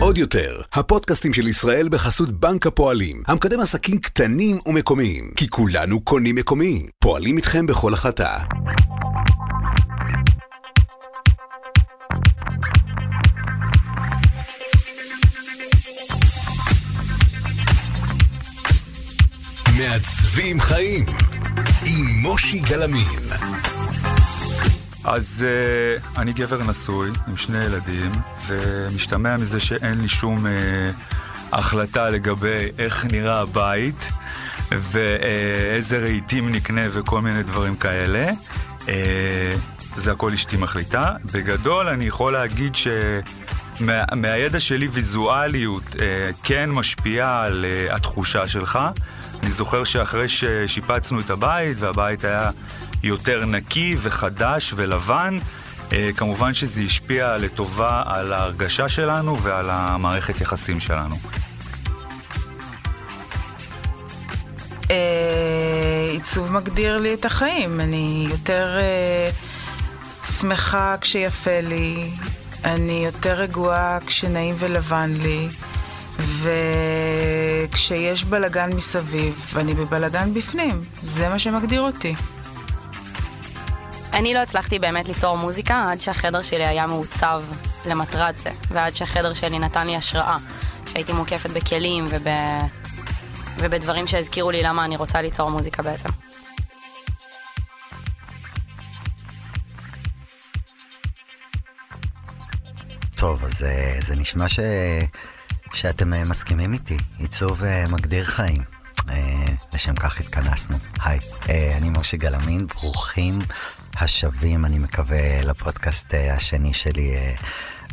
עוד יותר, הפודקאסטים של ישראל בחסות בנק הפועלים, המקדם עסקים קטנים ומקומיים, כי כולנו קונים מקומי. פועלים איתכם בכל החלטה. מעצבים חיים עם מושי גלמין. אז uh, אני גבר נשוי עם שני ילדים, ומשתמע מזה שאין לי שום uh, החלטה לגבי איך נראה הבית, ואיזה רהיטים נקנה וכל מיני דברים כאלה. Uh, זה הכל אשתי מחליטה. בגדול אני יכול להגיד ש... מה, מהידע שלי ויזואליות אה, כן משפיעה על אה, התחושה שלך. אני זוכר שאחרי ששיפצנו את הבית והבית היה יותר נקי וחדש ולבן, אה, כמובן שזה השפיע לטובה על ההרגשה שלנו ועל המערכת יחסים שלנו. עיצוב מגדיר לי את החיים, אני יותר שמחה כשיפה לי, אני יותר רגועה כשנעים ולבן לי, וכשיש בלגן מסביב, ואני בבלגן בפנים. זה מה שמגדיר אותי. אני לא הצלחתי באמת ליצור מוזיקה עד שהחדר שלי היה מעוצב למטרת זה, ועד שהחדר שלי נתן לי השראה, שהייתי מוקפת בכלים וב... ובדברים שהזכירו לי למה אני רוצה ליצור מוזיקה בעצם. טוב, אז אה, זה נשמע ש... שאתם אה, מסכימים איתי. עיצוב אה, מגדיר חיים. לשם כך התכנסנו. היי, אני משה גלמין, ברוכים השבים, אני מקווה, לפודקאסט השני שלי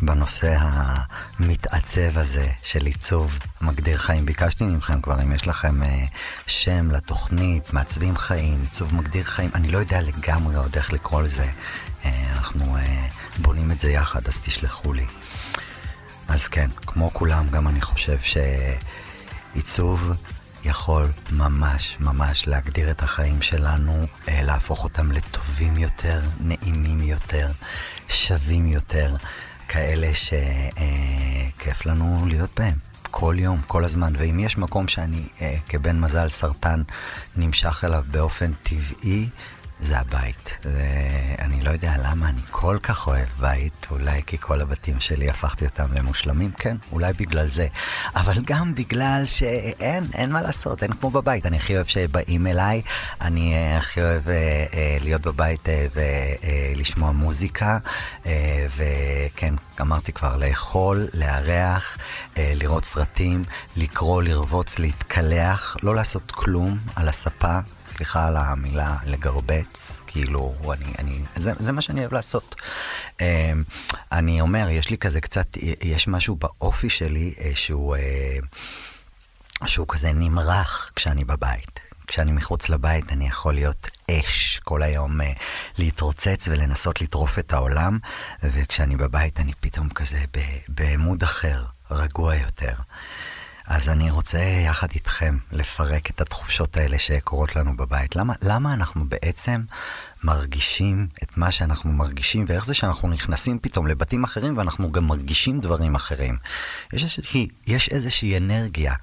בנושא המתעצב הזה של עיצוב מגדיר חיים. ביקשתי מכם כבר, אם יש לכם שם לתוכנית, מעצבים חיים, עיצוב מגדיר חיים, אני לא יודע לגמרי עוד איך לקרוא לזה. אנחנו בונים את זה יחד, אז תשלחו לי. אז כן, כמו כולם, גם אני חושב שעיצוב יכול ממש ממש להגדיר את החיים שלנו, אה, להפוך אותם לטובים יותר, נעימים יותר, שווים יותר, כאלה שכיף לנו להיות בהם. כל יום, כל הזמן, ואם יש מקום שאני אה, כבן מזל סרטן נמשך אליו באופן טבעי, זה הבית. ואני לא יודע למה אני כל כך אוהב בית, אולי כי כל הבתים שלי הפכתי אותם למושלמים, כן, אולי בגלל זה. אבל גם בגלל שאין, אין מה לעשות, אין כמו בבית. אני הכי אוהב שבאים אליי, אני אה, הכי אוהב אה, אה, להיות בבית אה, ולשמוע אה, מוזיקה, אה, וכן, אמרתי כבר, לאכול, לארח, אה, לראות סרטים, לקרוא, לרבוץ, להתקלח, לא לעשות כלום על הספה. סליחה על המילה לגרבץ, כאילו, אני, אני, זה, זה מה שאני אוהב לעשות. אמ, אני אומר, יש לי כזה קצת, יש משהו באופי שלי אה, שהוא, אה, שהוא כזה נמרח כשאני בבית. כשאני מחוץ לבית אני יכול להיות אש כל היום, uh, להתרוצץ ולנסות לטרוף את העולם, וכשאני בבית אני פתאום כזה בעמוד אחר, רגוע יותר. אז אני רוצה יחד איתכם לפרק את התחושות האלה שקורות לנו בבית. למה, למה אנחנו בעצם מרגישים את מה שאנחנו מרגישים, ואיך זה שאנחנו נכנסים פתאום לבתים אחרים ואנחנו גם מרגישים דברים אחרים. יש איזושהי, יש איזושהי אנרגיה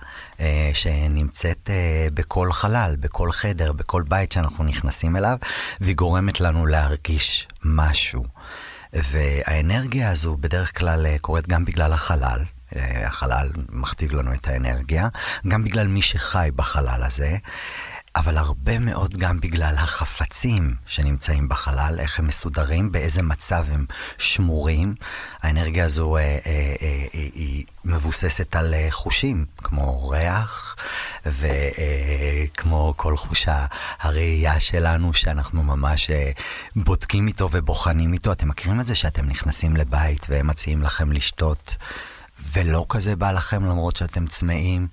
אה, שנמצאת אה, בכל חלל, בכל חדר, בכל בית שאנחנו נכנסים אליו, והיא גורמת לנו להרגיש משהו. והאנרגיה הזו בדרך כלל אה, קורית גם בגלל החלל, החלל מכתיב לנו את האנרגיה, גם בגלל מי שחי בחלל הזה. אבל הרבה מאוד גם בגלל החפצים שנמצאים בחלל, איך הם מסודרים, באיזה מצב הם שמורים. האנרגיה הזו אה, אה, אה, היא מבוססת על אה, חושים, כמו ריח, וכמו אה, כל חוש הראייה שלנו, שאנחנו ממש אה, בודקים איתו ובוחנים איתו. אתם מכירים את זה שאתם נכנסים לבית והם מציעים לכם לשתות? ולא כזה בא לכם למרות שאתם צמאים,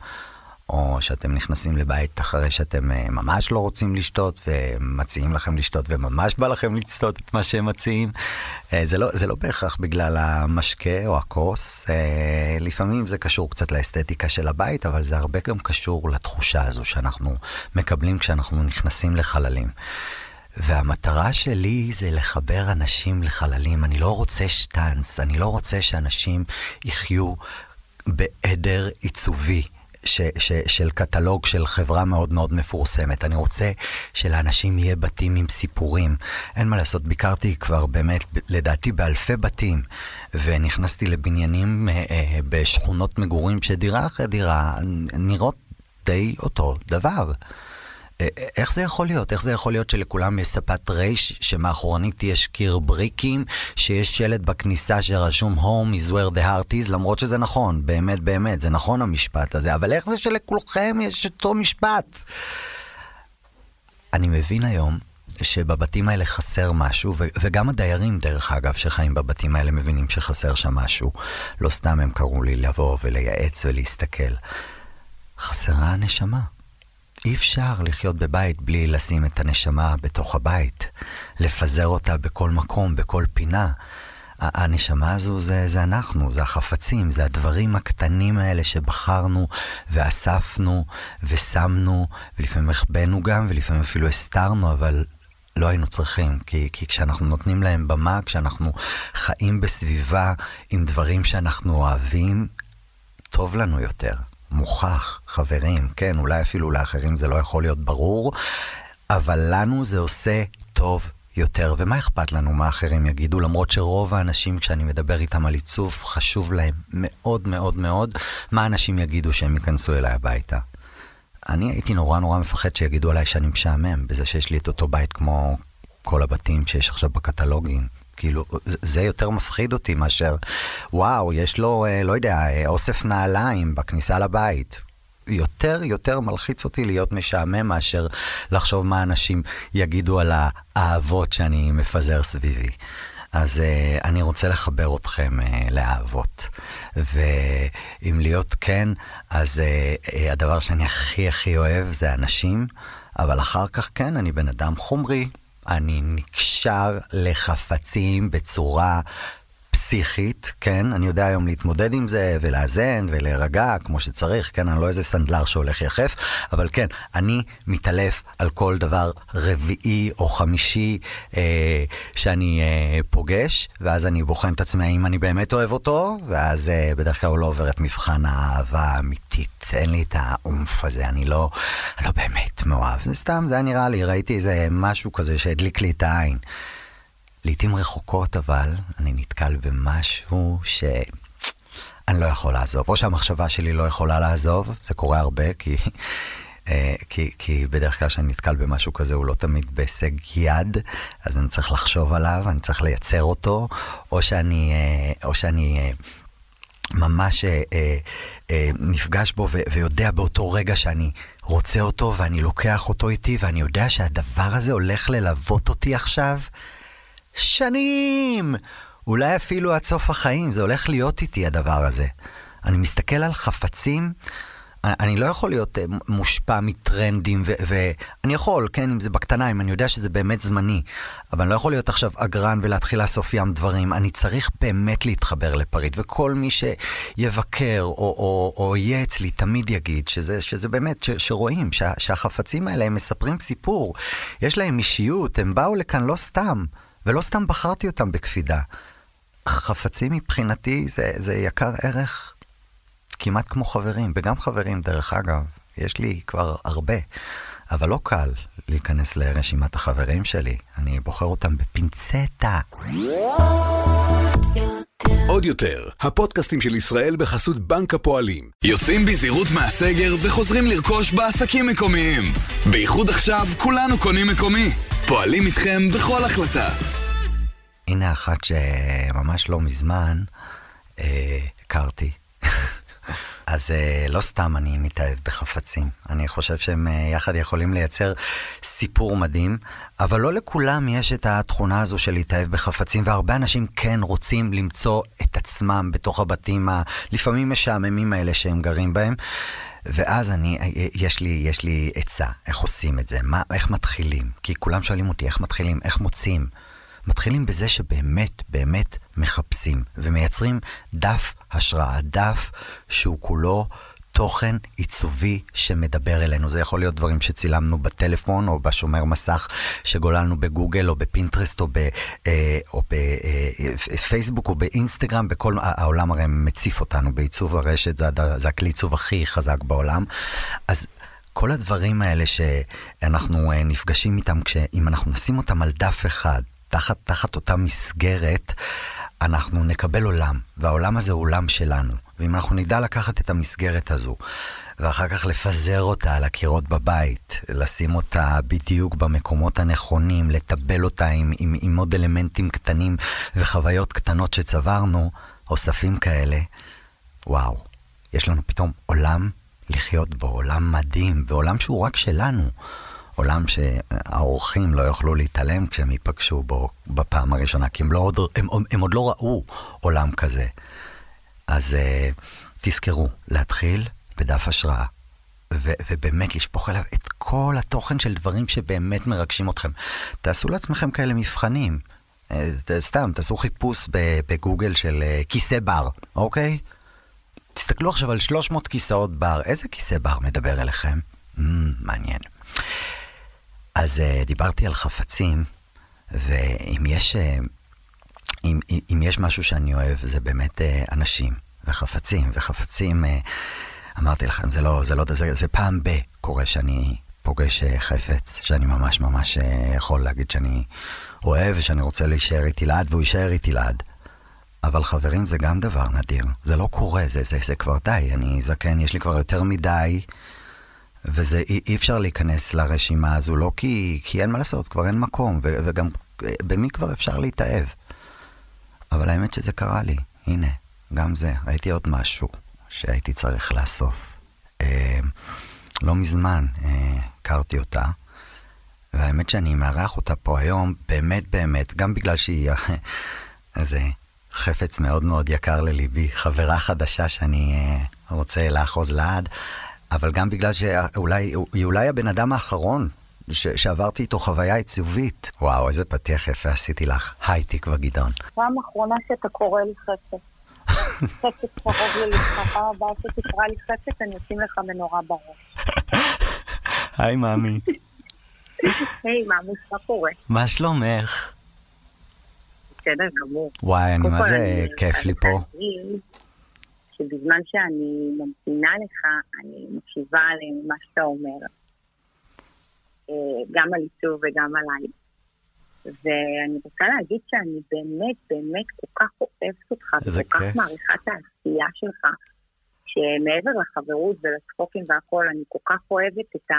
או שאתם נכנסים לבית אחרי שאתם uh, ממש לא רוצים לשתות ומציעים לכם לשתות וממש בא לכם לצתות את מה שהם מציעים. Uh, זה, לא, זה לא בהכרח בגלל המשקה או הכוס, uh, לפעמים זה קשור קצת לאסתטיקה של הבית, אבל זה הרבה גם קשור לתחושה הזו שאנחנו מקבלים כשאנחנו נכנסים לחללים. והמטרה שלי זה לחבר אנשים לחללים. אני לא רוצה שטאנץ, אני לא רוצה שאנשים יחיו בעדר עיצובי. ש, ש, של קטלוג של חברה מאוד מאוד מפורסמת. אני רוצה שלאנשים יהיה בתים עם סיפורים. אין מה לעשות, ביקרתי כבר באמת, לדעתי, באלפי בתים, ונכנסתי לבניינים אה, אה, בשכונות מגורים שדירה אחרי דירה נראות די אותו דבר. איך זה יכול להיות? איך זה יכול להיות שלכולם יש ספת רייש, שמאחורנית יש קיר בריקים, שיש שלט בכניסה שרשום Home is where the heart is, למרות שזה נכון, באמת באמת, זה נכון המשפט הזה, אבל איך זה שלכולכם יש אותו משפט? אני מבין היום שבבתים האלה חסר משהו, וגם הדיירים, דרך אגב, שחיים בבתים האלה מבינים שחסר שם משהו. לא סתם הם קראו לי לבוא ולייעץ ולהסתכל. חסרה הנשמה. אי אפשר לחיות בבית בלי לשים את הנשמה בתוך הבית, לפזר אותה בכל מקום, בכל פינה. הנשמה הזו זה, זה אנחנו, זה החפצים, זה הדברים הקטנים האלה שבחרנו ואספנו ושמנו, ולפעמים החבאנו גם, ולפעמים אפילו הסתרנו, אבל לא היינו צריכים. כי, כי כשאנחנו נותנים להם במה, כשאנחנו חיים בסביבה עם דברים שאנחנו אוהבים, טוב לנו יותר. מוכח, חברים, כן, אולי אפילו לאחרים זה לא יכול להיות ברור, אבל לנו זה עושה טוב יותר. ומה אכפת לנו מה אחרים יגידו, למרות שרוב האנשים, כשאני מדבר איתם על עיצוב, חשוב להם מאוד מאוד מאוד מה אנשים יגידו שהם ייכנסו אליי הביתה. אני הייתי נורא נורא מפחד שיגידו עליי שאני משעמם, בזה שיש לי את אותו בית כמו כל הבתים שיש עכשיו בקטלוגים. כאילו, זה יותר מפחיד אותי מאשר, וואו, יש לו, אה, לא יודע, אה, אוסף נעליים בכניסה לבית. יותר יותר מלחיץ אותי להיות משעמם מאשר לחשוב מה אנשים יגידו על האהבות שאני מפזר סביבי. אז uh, אני רוצה לחבר אתכם uh, לאהבות. ואם להיות כן, אז uh, uh, הדבר שאני הכי הכי אוהב זה אנשים, אבל אחר כך כן, אני בן אדם חומרי, אני נקשר לחפצים בצורה פסיכית, כן? אני יודע היום להתמודד עם זה ולאזן ולהירגע כמו שצריך, כן? אני לא איזה סנדלר שהולך יחף, אבל כן, אני מתעלף על כל דבר רביעי או חמישי אה, שאני אה, פוגש, ואז אני בוחן את עצמי האם אני באמת אוהב אותו, ואז אה, בדרך כלל הוא לא עובר את מבחן האהבה האמיתית. אין לי את האומף הזה, אני לא, לא באמת מאוהב. זה סתם, זה היה נראה לי, ראיתי איזה משהו כזה שהדליק לי את העין. לעתים רחוקות אבל, אני נתקל במשהו ש... אני לא יכול לעזוב. או שהמחשבה שלי לא יכולה לעזוב, זה קורה הרבה, כי, אה, כי, כי בדרך כלל כשאני נתקל במשהו כזה הוא לא תמיד בהישג יד, אז אני צריך לחשוב עליו, אני צריך לייצר אותו, או שאני, אה, או שאני אה, ממש נפגש בו ויודע באותו רגע שאני רוצה אותו ואני לוקח אותו איתי ואני יודע שהדבר הזה הולך ללוות אותי עכשיו. שנים! אולי אפילו עד סוף החיים, זה הולך להיות איתי הדבר הזה. אני מסתכל על חפצים, אני לא יכול להיות אה, מושפע מטרנדים, ואני יכול, כן, אם זה בקטנה, אם אני יודע שזה באמת זמני, אבל אני לא יכול להיות עכשיו אגרן ולהתחיל לאסוף ים דברים. אני צריך באמת להתחבר לפריט, וכל מי שיבקר או, או, או יהיה אצלי תמיד יגיד שזה, שזה באמת, ש, שרואים שה, שהחפצים האלה הם מספרים סיפור. יש להם אישיות, הם באו לכאן לא סתם. ולא סתם בחרתי אותם בקפידה. חפצים מבחינתי זה, זה יקר ערך כמעט כמו חברים, וגם חברים דרך אגב, יש לי כבר הרבה, אבל לא קל להיכנס לרשימת החברים שלי, אני בוחר אותם בפינצטה. עוד יותר, הפודקאסטים של ישראל בחסות בנק הפועלים. יוצאים בזהירות מהסגר וחוזרים לרכוש בעסקים מקומיים. בייחוד עכשיו כולנו קונים מקומי. פועלים איתכם בכל החלטה. הנה אחת שממש לא מזמן אה, הכרתי. אז אה, לא סתם אני מתאהב בחפצים. אני חושב שהם אה, יחד יכולים לייצר סיפור מדהים, אבל לא לכולם יש את התכונה הזו של להתאהב בחפצים, והרבה אנשים כן רוצים למצוא את עצמם בתוך הבתים הלפעמים משעממים האלה שהם גרים בהם. ואז אני, יש לי, יש לי עצה, איך עושים את זה, מה, איך מתחילים. כי כולם שואלים אותי, איך מתחילים, איך מוצאים. מתחילים בזה שבאמת, באמת מחפשים, ומייצרים דף השראה, דף שהוא כולו תוכן עיצובי שמדבר אלינו. זה יכול להיות דברים שצילמנו בטלפון או בשומר מסך שגוללנו בגוגל או בפינטרסט או, ב, אה, או בפייסבוק אה, או באינסטגרם, בכל העולם הרי מציף אותנו בעיצוב הרשת, זה, זה הכלי עיצוב הכי חזק בעולם. אז כל הדברים האלה שאנחנו אה, נפגשים איתם, אם אנחנו נשים אותם על דף אחד, תחת, תחת אותה מסגרת, אנחנו נקבל עולם, והעולם הזה הוא עולם שלנו. ואם אנחנו נדע לקחת את המסגרת הזו, ואחר כך לפזר אותה על הקירות בבית, לשים אותה בדיוק במקומות הנכונים, לטבל אותה עם, עם, עם עוד אלמנטים קטנים וחוויות קטנות שצברנו, אוספים כאלה, וואו, יש לנו פתאום עולם לחיות בו, עולם מדהים, ועולם שהוא רק שלנו. עולם שהאורחים לא יוכלו להתעלם כשהם ייפגשו בו בפעם הראשונה, כי הם, לא עוד, הם, הם עוד לא ראו עולם כזה. אז uh, תזכרו, להתחיל בדף השראה, ו- ובאמת לשפוך אליו את כל התוכן של דברים שבאמת מרגשים אתכם. תעשו לעצמכם כאלה מבחנים. Uh, סתם, תעשו חיפוש בגוגל של uh, כיסא בר, אוקיי? תסתכלו עכשיו על 300 כיסאות בר, איזה כיסא בר מדבר אליכם? Mm, מעניין. אז uh, דיברתי על חפצים, ואם יש, uh, אם, אם יש משהו שאני אוהב, זה באמת uh, אנשים וחפצים, וחפצים, אמרתי לכם, זה לא, זה לא, זה, זה פעם ב- קורה שאני פוגש חפץ, שאני ממש ממש יכול להגיד שאני אוהב, ושאני רוצה להישאר איתי לעד, והוא יישאר איתי לעד. אבל חברים, זה גם דבר נדיר. זה לא קורה, זה, זה, זה כבר די. אני זקן, יש לי כבר יותר מדי וזה, אי, אי אפשר להיכנס לרשימה הזו, לא כי, כי אין מה לעשות, כבר אין מקום, ו, וגם במי כבר אפשר להתאהב. אבל האמת שזה קרה לי, הנה, גם זה, ראיתי עוד משהו שהייתי צריך לאסוף. אה, לא מזמן אה, הכרתי אותה, והאמת שאני מארח אותה פה היום, באמת באמת, גם בגלל שהיא איזה חפץ מאוד מאוד יקר לליבי, חברה חדשה שאני אה, רוצה לאחוז לעד, אבל גם בגלל שאולי, היא אולי הבן אדם האחרון ש, שעברתי איתו חוויה עיצובית. וואו, איזה פתיח יפה עשיתי לך. היי, תקווה גדעון. פעם אחרונה שאתה קורא לי חפץ. חפץ קרוב ללבך, פעם הבאה שתקרא לי חפץ, אני אשים לך מנורה בראש. היי, מאמי. היי, מאמוס, מה קורה? מה שלומך? בסדר גמור. וואי, אני מה זה כיף לי פה. שבזמן שאני ממתינה לך, אני מקשיבה למה שאתה אומר, אה, גם על עיצוב וגם עליי. ואני רוצה להגיד שאני באמת באמת כל כך אוהבת אותך, וכל כך מעריכה את העשייה שלך, שמעבר לחברות ולצחוקים והכול, אני כל כך אוהבת את ה...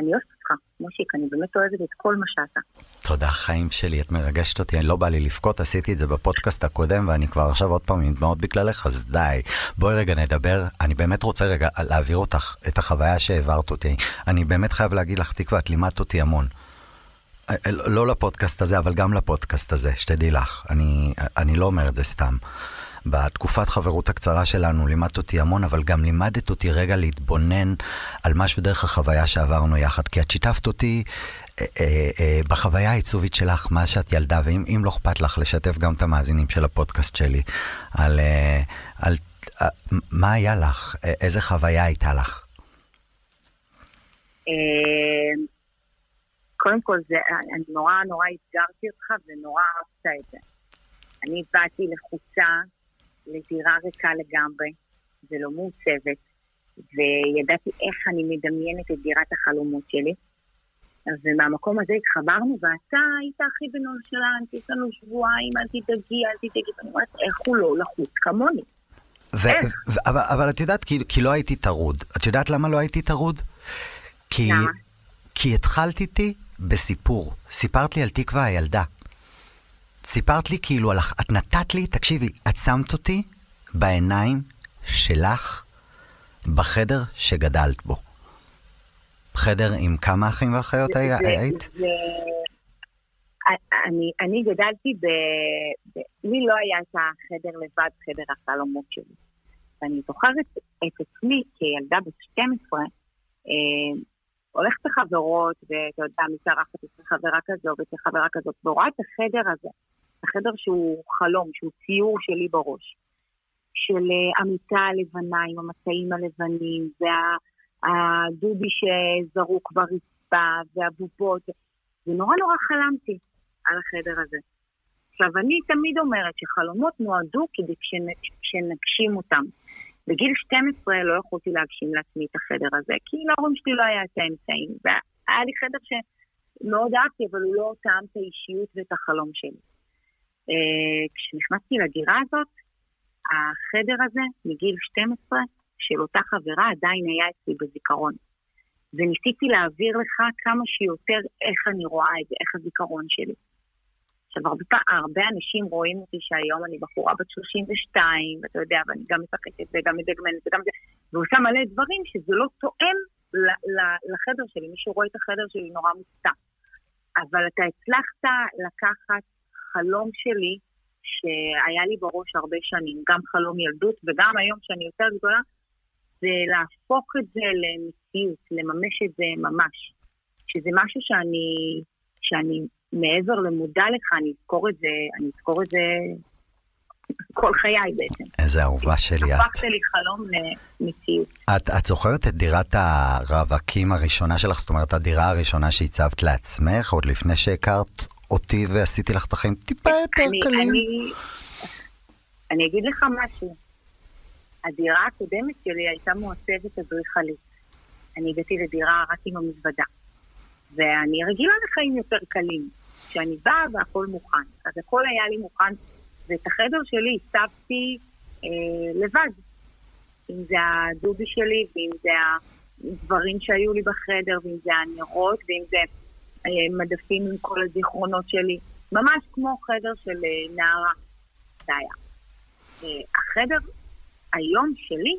אני אוהבת אותך, מושיק, אני באמת אוהבת את כל מה שאתה. תודה, חיים שלי, את מרגשת אותי, אני לא בא לי לבכות, עשיתי את זה בפודקאסט הקודם, ואני כבר עכשיו עוד פעם עם דמעות בגללך, אז די. בואי רגע נדבר, אני באמת רוצה רגע להעביר אותך, את החוויה שהעברת אותי. אני באמת חייב להגיד לך, תקווה, את לימדת אותי המון. אה, אה, לא לפודקאסט הזה, אבל גם לפודקאסט הזה, שתדעי לך. אני, אני לא אומר את זה סתם. בתקופת חברות הקצרה שלנו לימדת אותי המון, אבל גם לימדת אותי רגע להתבונן על משהו דרך החוויה שעברנו יחד, כי את שיתפת אותי אה, אה, אה, בחוויה העיצובית שלך, מה שאת ילדה, ואם לא אכפת לך, לשתף גם את המאזינים של הפודקאסט שלי, על, אה, על אה, מה היה לך, אה, איזה חוויה הייתה לך. אה, קודם כל, זה, אני נורא נורא אתגרתי אותך ונורא אהבת את זה. אני באתי לחוצה לדירה ריקה לגמרי ולא מעוצבת, וידעתי איך אני מדמיינת את דירת החלומות שלי. ומהמקום הזה התחברנו, ואתה היית הכי בנונשלנט, יש לנו שבועיים, אל תדאגי, אל תדאגי, ואני אומרת, איך הוא לא לחוץ כמוני? ו- אבל, אבל את יודעת, כי, כי לא הייתי טרוד. את יודעת למה לא הייתי טרוד? כי, כי התחלת איתי בסיפור. סיפרת לי על תקווה הילדה. סיפרת לי כאילו, את נתת לי, תקשיבי, את שמת אותי בעיניים שלך בחדר שגדלת בו. חדר עם כמה אחים ואחיות היית? אני, אני גדלתי ב... ב... לי לא היה את החדר לבד, חדר החלומות שלי. ואני זוכרת את עצמי כילדה בת 12, אה, הולכת לחברות, ואתה יודע, מתארחת אצל חברה כזו ואצל חברה כזאת, ורואה את החדר הזה, החדר שהוא חלום, שהוא ציור שלי בראש, של אה, המיטה הלבנה עם המצעים הלבנים, והדובי שזרוק ברצפה, והבובות. ונורא נורא חלמתי על החדר הזה. עכשיו, אני תמיד אומרת שחלומות נועדו כדי שנגשים אותם. בגיל 12 לא יכולתי להגשים לעצמי את החדר הזה, כי להורים שלי לא היה את האמצעים. והיה לי חדר שמאוד אהבתי, אבל הוא לא טעם את האישיות ואת החלום שלי. אה, כשנכנסתי לדירה הזאת, החדר הזה, מגיל 12, של אותה חברה, עדיין היה אצלי בזיכרון. וניסיתי להעביר לך כמה שיותר איך אני רואה את זה, איך הזיכרון שלי. עכשיו, הרבה, הרבה אנשים רואים אותי שהיום אני בחורה בת 32, ואתה יודע, ואני גם משחקת וגם מדגמנת וגם זה, ועושה מלא דברים שזה לא תואם לחדר שלי. מי שרואה את החדר שלי נורא מופתע. אבל אתה הצלחת לקחת חלום שלי, שהיה לי בראש הרבה שנים, גם חלום ילדות וגם היום שאני יותר גדולה, זה להפוך את זה למציאות, לממש את זה ממש. שזה משהו שאני, שאני מעבר למודע לך, אני אזכור את זה, אני אזכור את זה כל חיי בעצם. איזה אהובה שלי את. הפכת לי חלום למציאות. את, את זוכרת את דירת הרווקים הראשונה שלך? זאת אומרת, הדירה הראשונה שהצבת לעצמך, עוד לפני שהכרת אותי ועשיתי לך את החיים טיפה יותר אני, קלים? אני, אני אגיד לך משהו. הדירה הקודמת שלי הייתה מועצבת אדריכלית. אני הגעתי לדירה רק עם המזוודה. ואני רגילה לחיים יותר קלים. כשאני באה והכל מוכן. אז הכל היה לי מוכן, ואת החדר שלי הצבתי אה, לבד. אם זה הדובי שלי, ואם זה הדברים שהיו לי בחדר, ואם זה הנרות, ואם זה אה, מדפים עם כל הזיכרונות שלי. ממש כמו חדר של אה, נערה. זה היה. אה, החדר היום שלי,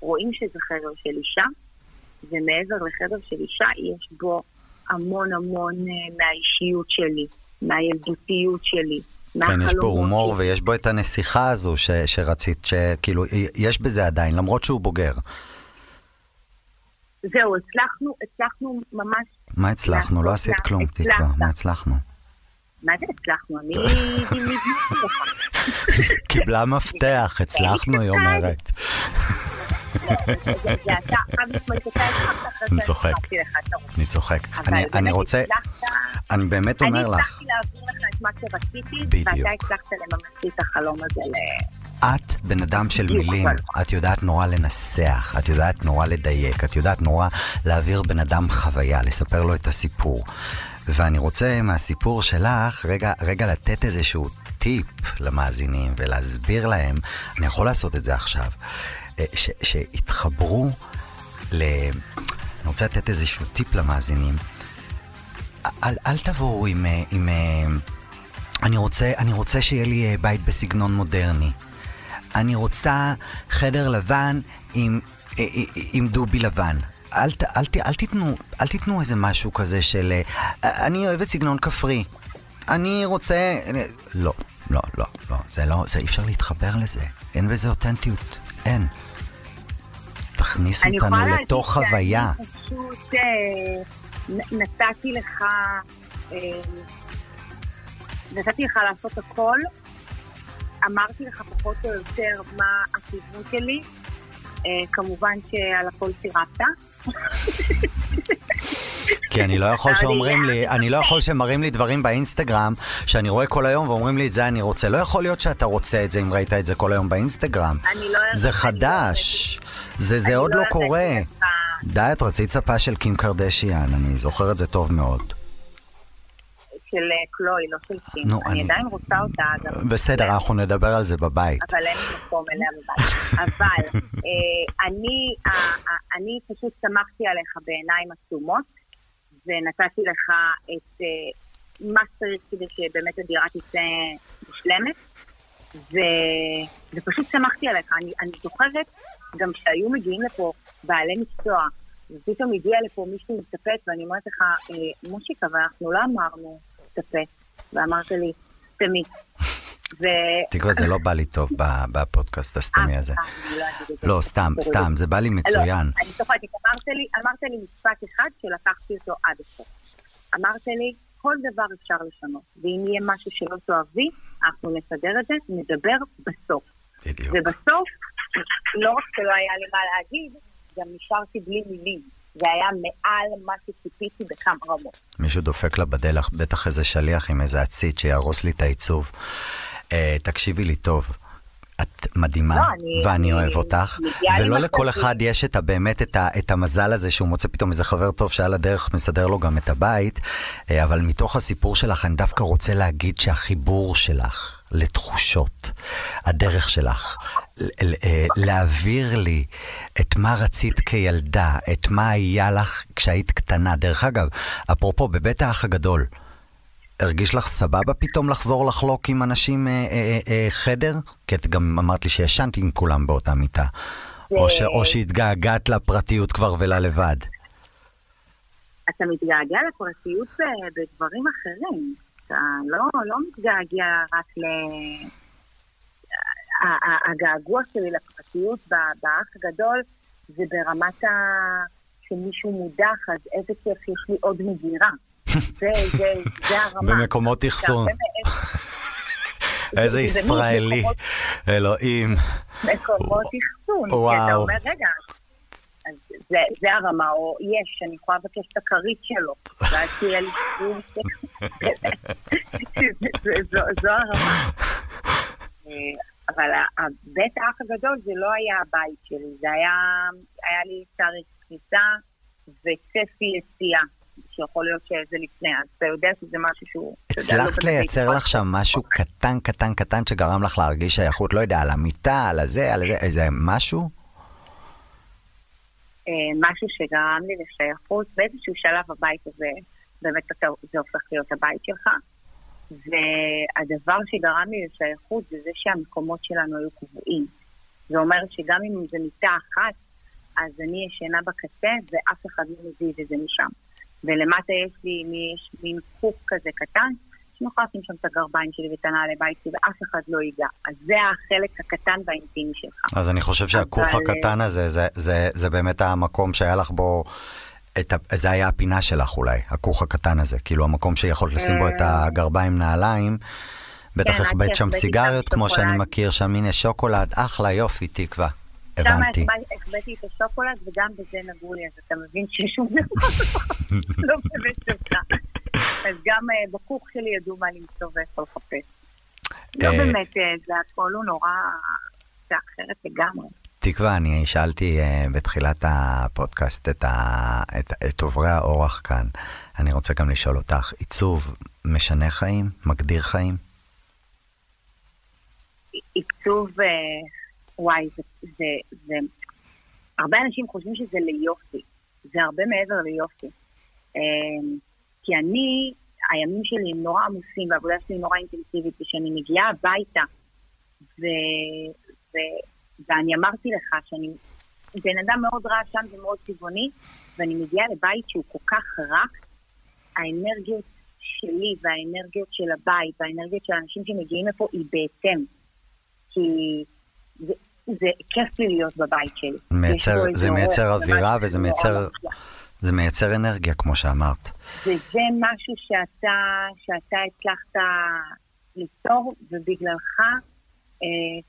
רואים שזה חדר של אישה, ומעבר לחדר של אישה יש בו המון המון uh, מהאישיות שלי, מהילדותיות שלי. כן, יש בו הומור. ויש בו את הנסיכה הזו ש, שרצית, שכאילו, יש בזה עדיין, למרות שהוא בוגר. זהו, הצלחנו, הצלחנו ממש... מה הצלחנו? לא עשית כלום, תקווה, מה הצלחנו? מה זה הצלחנו? אני קיבלה מפתח, הצלחנו, היא אומרת. אני צוחק, אני צוחק. אני רוצה, אני באמת אומר לך. אני הצלחתי להעביר לך את מה שרציתי, ואתה הצלחת לממש את החלום הזה ל... את בן אדם של מילים, את יודעת נורא לנסח, את יודעת נורא לדייק, את יודעת נורא להעביר בן אדם חוויה, לספר לו את הסיפור. ואני רוצה מהסיפור שלך רגע, רגע לתת איזשהו טיפ למאזינים ולהסביר להם, אני יכול לעשות את זה עכשיו, אה, ש, שהתחברו ל... אני רוצה לתת איזשהו טיפ למאזינים. אל, אל תבואו עם... אה, עם אה, אני רוצה, אני רוצה שיהיה לי בית בסגנון מודרני. אני רוצה חדר לבן עם, עם דובי לבן. אל, אל, אל, אל, תיתנו, אל תיתנו איזה משהו כזה של אני אוהבת סגנון כפרי. אני רוצה... לא, לא, לא, לא. זה לא, זה אי אפשר להתחבר לזה. אין בזה אותנטיות. אין. תכניס אותנו לתוך חוויה. אני פשוט אה, נתתי לך, אה, נתתי לך לעשות הכל. אמרתי לך פחות או יותר מה הכיוון שלי. אה, כמובן שעל הכל סירבת. כי אני לא יכול שאומרים לי, אני לא יכול שמראים לי דברים באינסטגרם שאני רואה כל היום ואומרים לי את זה אני רוצה. לא יכול להיות שאתה רוצה את זה אם ראית את זה כל היום באינסטגרם. לא זה חדש. זה, עוד לא, לא קורה. די, את רצית ספה של קים קרדשיאן, אני זוכר את זה טוב מאוד. של אה, קלוי, לא של קים. נו, אני, עדיין רוצה אותה, אגב. בסדר, אנחנו נדבר על זה בבית. אבל אין לי מקום אליה בבית. אבל אה, אני, אני פשוט שמחתי עליך בעיניים עצומות, ונתתי לך את אה, מה שצריך כדי שבאמת הדירה תצא מושלמת. ופשוט שמחתי עליך. אני זוכרת גם שהיו מגיעים לפה בעלי מקצוע, ופתאום הגיע לפה מישהו עם טפט, ואני אומרת לך, אה, מושיק, אבל אנחנו לא אמרנו טפט. ואמרת לי, סתמי. ו... תקווה, זה לא בא לי טוב בפודקאסט הסתמי הזה. לא, לא, סתם, סתם, זה בא לי מצוין. לא, אני צוחקת, אמרת לי משפט אחד שלקחתי אותו עד הסוף. אמרת לי, כל דבר אפשר לשנות, ואם יהיה משהו שלא תאהבי, אנחנו נסדר את זה, נדבר בסוף. בדיוק. ובסוף, לא רק שלא היה לי מה להגיד, גם נשארתי בלי מילים. זה היה מעל מה שציפיתי בכמה רמות. מישהו דופק לה בדלח, בטח איזה שליח עם איזה עציץ שיהרוס לי את העיצוב. אה, תקשיבי לי טוב. את מדהימה, לא, אני- ואני אני אוהב אותך, ולא לכל אחד יש את באמת את, ה, את המזל הזה שהוא מוצא פתאום איזה חבר טוב שעל הדרך מסדר לו גם את הבית, אה, אבל מתוך הסיפור שלך אני דווקא רוצה להגיד שהחיבור שלך לתחושות, הדרך שלך, להעביר לי את מה רצית כילדה, את מה היה לך כשהיית קטנה. דרך אגב, אפרופו, בבית האח הגדול, הרגיש לך סבבה פתאום לחזור לחלוק עם אנשים אה, אה, אה, חדר? כי את גם אמרת לי שישנת עם כולם באותה מיטה. או, ש, או שהתגעגעת לפרטיות כבר וללבד. אתה מתגעגע לפרטיות בדברים אחרים. אתה לא, לא מתגעגע רק ל... הגעגוע שלי לפרטיות באח הגדול זה ברמת ה... שמישהו מודח, אז איזה כיף יש לי עוד מגירה. זה, זה, זה הרמה. במקומות אחסון. איזה זה- זה ישראלי, אלוהים. מקומות אחסון. וואו. אתה אומר, רגע, זה, זה הרמה, או יש, אני יכולה לבקש את הכרית שלו, ואז תהיה לי זו- זו הרמה. אבל בית האח הגדול זה לא היה הבית שלי, זה היה, היה לי תאריך כניסה וצפי יציאה, שיכול להיות שזה לפני, אז אתה יודע שזה משהו שהוא... לא הצלחת לייצר לך שם משהו קטן קטן קטן שגרם לך להרגיש שייכות, לא יודע, על המיטה, על הזה, על זה, איזה משהו? אה, משהו שגרם לי לשייכות, באיזשהו שלב הבית הזה, באמת זה הופך להיות הבית שלך. והדבר שגרם לי לשייכות זה זה שהמקומות שלנו היו קבועים. זה אומר שגם אם זה מיטה אחת, אז אני ישנה בקצה ואף אחד לא מזיז את זה משם. ולמטה יש לי יש מין חוק כזה קטן, יכולה לשים שם את הגרביים שלי ואת הנעלי בית שלי ואף אחד לא ייגע. אז זה החלק הקטן והאינטימי שלך. אז אני חושב שהכוך אבל- הקטן הזה, זה, זה, זה באמת המקום שהיה לך בו, את ה, זה היה הפינה שלך אולי, הכוך הקטן הזה. כאילו המקום שיכולת לשים בו את הגרביים נעליים. בטח כן, החבאת שם סיגריות כמו שאני שוקולד. מכיר, שם הנה שוקולד, אחלה יופי, תקווה. שם הבנתי. החבא- החבאתי את השוקולד וגם בזה נגעו לי, אז אתה מבין ששום דבר לא באמת שלך. אז גם אה, בכוך שלי ידעו מה למצוא ואיפה לחפש. לא אה, באמת, אה, זה הכל הוא נורא... זה אחרת לגמרי. תקווה, אני שאלתי uh, בתחילת הפודקאסט את, ה, את, את עוברי האורח כאן. אני רוצה גם לשאול אותך, עיצוב משנה חיים? מגדיר חיים? עיצוב, אה, וואי, זה, זה, זה... הרבה אנשים חושבים שזה ליופי. זה הרבה מעבר ליופי. אה, כי אני, הימים שלי הם נורא עמוסים, והעבודה שלי נורא אינטנסיבית, וכשאני מגיעה הביתה, ו, ו, ואני אמרתי לך שאני בן אדם מאוד רעשן ומאוד טבעוני, ואני מגיעה לבית שהוא כל כך רך, האנרגיות שלי והאנרגיות של הבית והאנרגיות של האנשים שמגיעים לפה היא בהתאם. כי זה, זה כיף לי להיות בבית שלי. מייצר, איזה זה מייצר אווירה וזה מייצר. זה מייצר אנרגיה, כמו שאמרת. וזה משהו שאתה, שאתה הצלחת ליצור, ובגללך אה,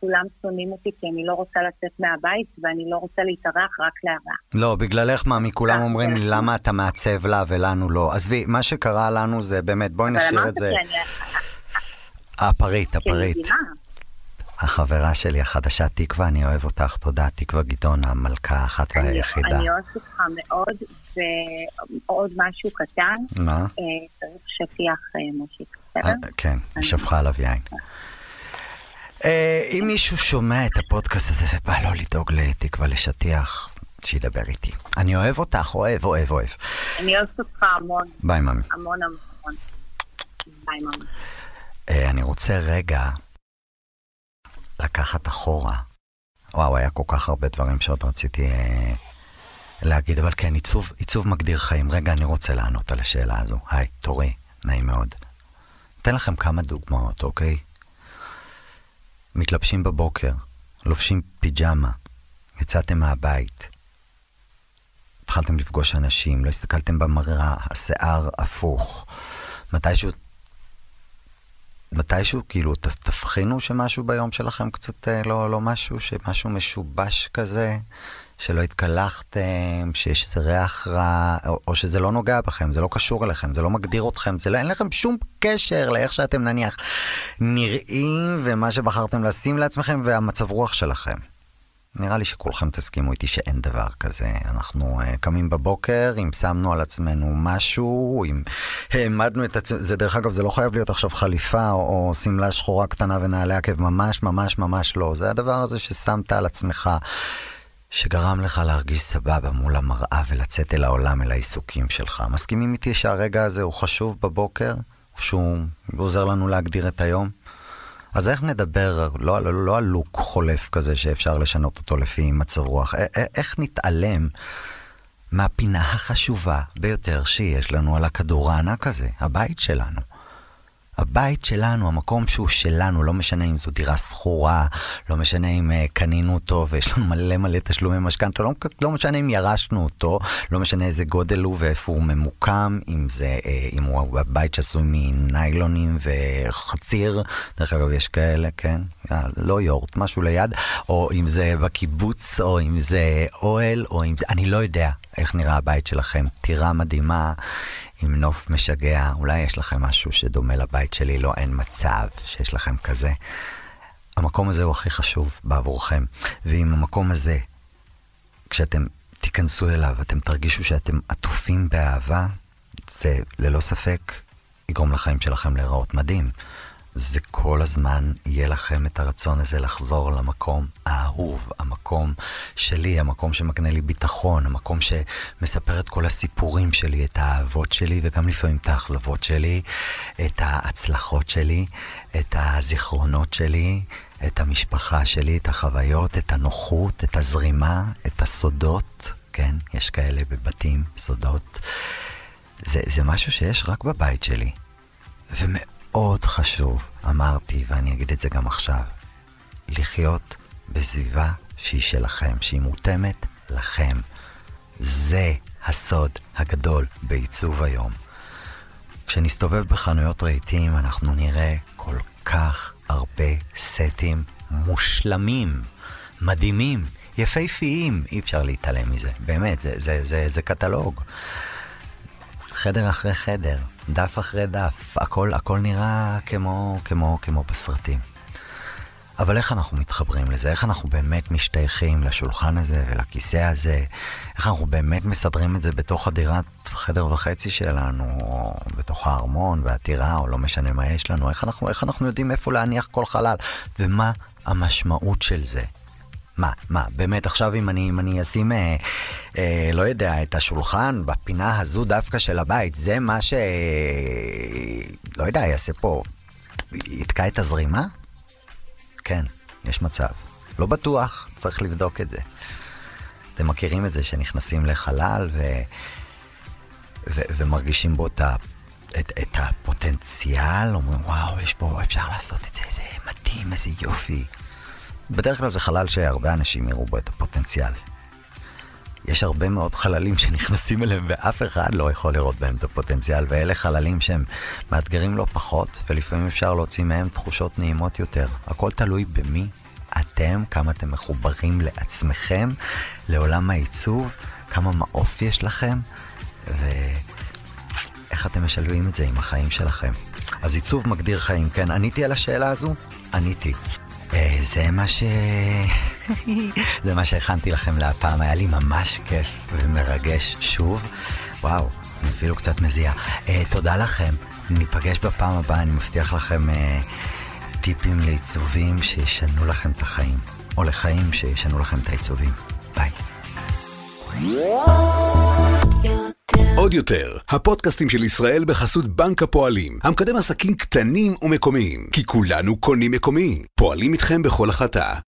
כולם שונאים אותי כי אני לא רוצה לצאת מהבית ואני לא רוצה להתארח רק לארח. לא, בגללך מה, מכולם אה, אומרים לי, כן. למה אתה מעצב לה ולנו לא? עזבי, מה שקרה לנו זה באמת, בואי נשאיר את זה. הפריט, הפריט. החברה שלי החדשה, תקווה, אני אוהב אותך, תודה. תקווה גדעון, המלכה האחת והיחידה. אני אוהבת אותך מאוד, ועוד משהו קטן, מה? אה, צריך שטיח אה, מושיק, אה, בסדר? כן, שפכה עליו יין. אה, אם מישהו שומע את הפודקאסט הזה ובא לו לדאוג לתקווה לשטיח, שידבר איתי. אני אוהב אותך, אוהב, אוהב, אוהב. אני אוהבת אותך המון, ביי, ממי. המון המון. ביי ממש. אה, אני רוצה רגע לקחת אחורה. וואו, היה כל כך הרבה דברים שעוד רציתי אה, להגיד, אבל כן, עיצוב, עיצוב מגדיר חיים. רגע, אני רוצה לענות על השאלה הזו. היי, תורי, נעים מאוד. אתן לכם כמה דוגמאות, אוקיי? מתלבשים בבוקר, לובשים פיג'מה, יצאתם מהבית, התחלתם לפגוש אנשים, לא הסתכלתם במראה, השיער הפוך. מתישהו מתישהו, כאילו, תבחינו שמשהו ביום שלכם קצת אה, לא, לא משהו, שמשהו משובש כזה, שלא התקלחתם, שיש איזה ריח רע, או, או שזה לא נוגע בכם, זה לא קשור אליכם, זה לא מגדיר אתכם, זה לא, אין לכם שום קשר לאיך שאתם נניח נראים ומה שבחרתם לשים לעצמכם והמצב רוח שלכם. נראה לי שכולכם תסכימו איתי שאין דבר כזה. אנחנו uh, קמים בבוקר, אם שמנו על עצמנו משהו, אם העמדנו את עצמנו, זה דרך אגב, זה לא חייב להיות עכשיו חליפה או, שמלה שחורה קטנה ונעלי עקב, ממש ממש ממש לא. זה הדבר הזה ששמת על עצמך, שגרם לך להרגיש סבבה מול המראה ולצאת אל העולם, אל העיסוקים שלך. מסכימים איתי שהרגע הזה הוא חשוב בבוקר, שהוא עוזר לנו להגדיר את היום? אז איך נדבר, לא, לא, לא על לוק חולף כזה שאפשר לשנות אותו לפי מצב רוח, איך נתעלם מהפינה החשובה ביותר שיש לנו על הכדור הענק הזה, הבית שלנו? הבית שלנו, המקום שהוא שלנו, לא משנה אם זו דירה שכורה, לא משנה אם uh, קנינו אותו ויש לנו מלא מלא תשלומי משכנתה, לא, לא משנה אם ירשנו אותו, לא משנה איזה גודל הוא ואיפה הוא ממוקם, אם זה, uh, אם הוא בית שעשוי מניילונים וחציר, דרך אגב יש כאלה, כן? אה, לא יורט, משהו ליד, או אם זה בקיבוץ, או אם זה אוהל, או אם זה, אני לא יודע איך נראה הבית שלכם, טירה מדהימה. עם נוף משגע, אולי יש לכם משהו שדומה לבית שלי, לא, אין מצב שיש לכם כזה. המקום הזה הוא הכי חשוב בעבורכם. ואם המקום הזה, כשאתם תיכנסו אליו, אתם תרגישו שאתם עטופים באהבה, זה ללא ספק יגרום לחיים שלכם להיראות מדהים. זה כל הזמן יהיה לכם את הרצון הזה לחזור למקום האהוב, המקום שלי, המקום שמקנה לי ביטחון, המקום שמספר את כל הסיפורים שלי, את האהבות שלי וגם לפעמים את האכזבות שלי, את ההצלחות שלי, את הזיכרונות שלי, את המשפחה שלי, את החוויות, את הנוחות, את הזרימה, את הסודות, כן, יש כאלה בבתים, סודות. זה, זה משהו שיש רק בבית שלי. ומאוד... מאוד חשוב, אמרתי, ואני אגיד את זה גם עכשיו, לחיות בסביבה שהיא שלכם, שהיא מותאמת לכם. זה הסוד הגדול בעיצוב היום. כשנסתובב בחנויות רהיטים, אנחנו נראה כל כך הרבה סטים מושלמים, מדהימים, יפהפיים, אי אפשר להתעלם מזה, באמת, זה, זה, זה, זה קטלוג. חדר אחרי חדר, דף אחרי דף, הכל, הכל נראה כמו, כמו, כמו בסרטים. אבל איך אנחנו מתחברים לזה? איך אנחנו באמת משתייכים לשולחן הזה ולכיסא הזה? איך אנחנו באמת מסדרים את זה בתוך הדירת חדר וחצי שלנו, או בתוך הארמון והטירה, או לא משנה מה יש לנו? איך אנחנו, איך אנחנו יודעים איפה להניח כל חלל? ומה המשמעות של זה? מה, מה, באמת עכשיו אם אני, אם אני אשים, אה, אה, לא יודע, את השולחן בפינה הזו דווקא של הבית, זה מה ש... לא יודע, יעשה פה, יתקע את הזרימה? כן, יש מצב. לא בטוח, צריך לבדוק את זה. אתם מכירים את זה שנכנסים לחלל ו... ו... ומרגישים בו את, ה... את, את הפוטנציאל, אומרים, וואו, יש פה, אפשר לעשות את זה, זה מדהים, איזה יופי. בדרך כלל זה חלל שהרבה אנשים יראו בו את הפוטנציאל. יש הרבה מאוד חללים שנכנסים אליהם ואף אחד לא יכול לראות בהם את הפוטנציאל, ואלה חללים שהם מאתגרים לא פחות, ולפעמים אפשר להוציא מהם תחושות נעימות יותר. הכל תלוי במי אתם, כמה אתם מחוברים לעצמכם, לעולם העיצוב, כמה מעוף יש לכם, ואיך אתם משלבים את זה עם החיים שלכם. אז עיצוב מגדיר חיים, כן, עניתי על השאלה הזו? עניתי. אה, זה מה ש... זה מה שהכנתי לכם להפעם, היה לי ממש כיף ומרגש שוב. וואו, אני אפילו קצת מזיע. Uh, תודה לכם, ניפגש בפעם הבאה, אני מבטיח לכם uh, טיפים לעיצובים שישנו לכם את החיים, או לחיים שישנו לכם את העיצובים. ביי. עוד יותר, הפודקאסטים של ישראל בחסות בנק הפועלים, המקדם עסקים קטנים ומקומיים, כי כולנו קונים מקומי, פועלים איתכם בכל החלטה.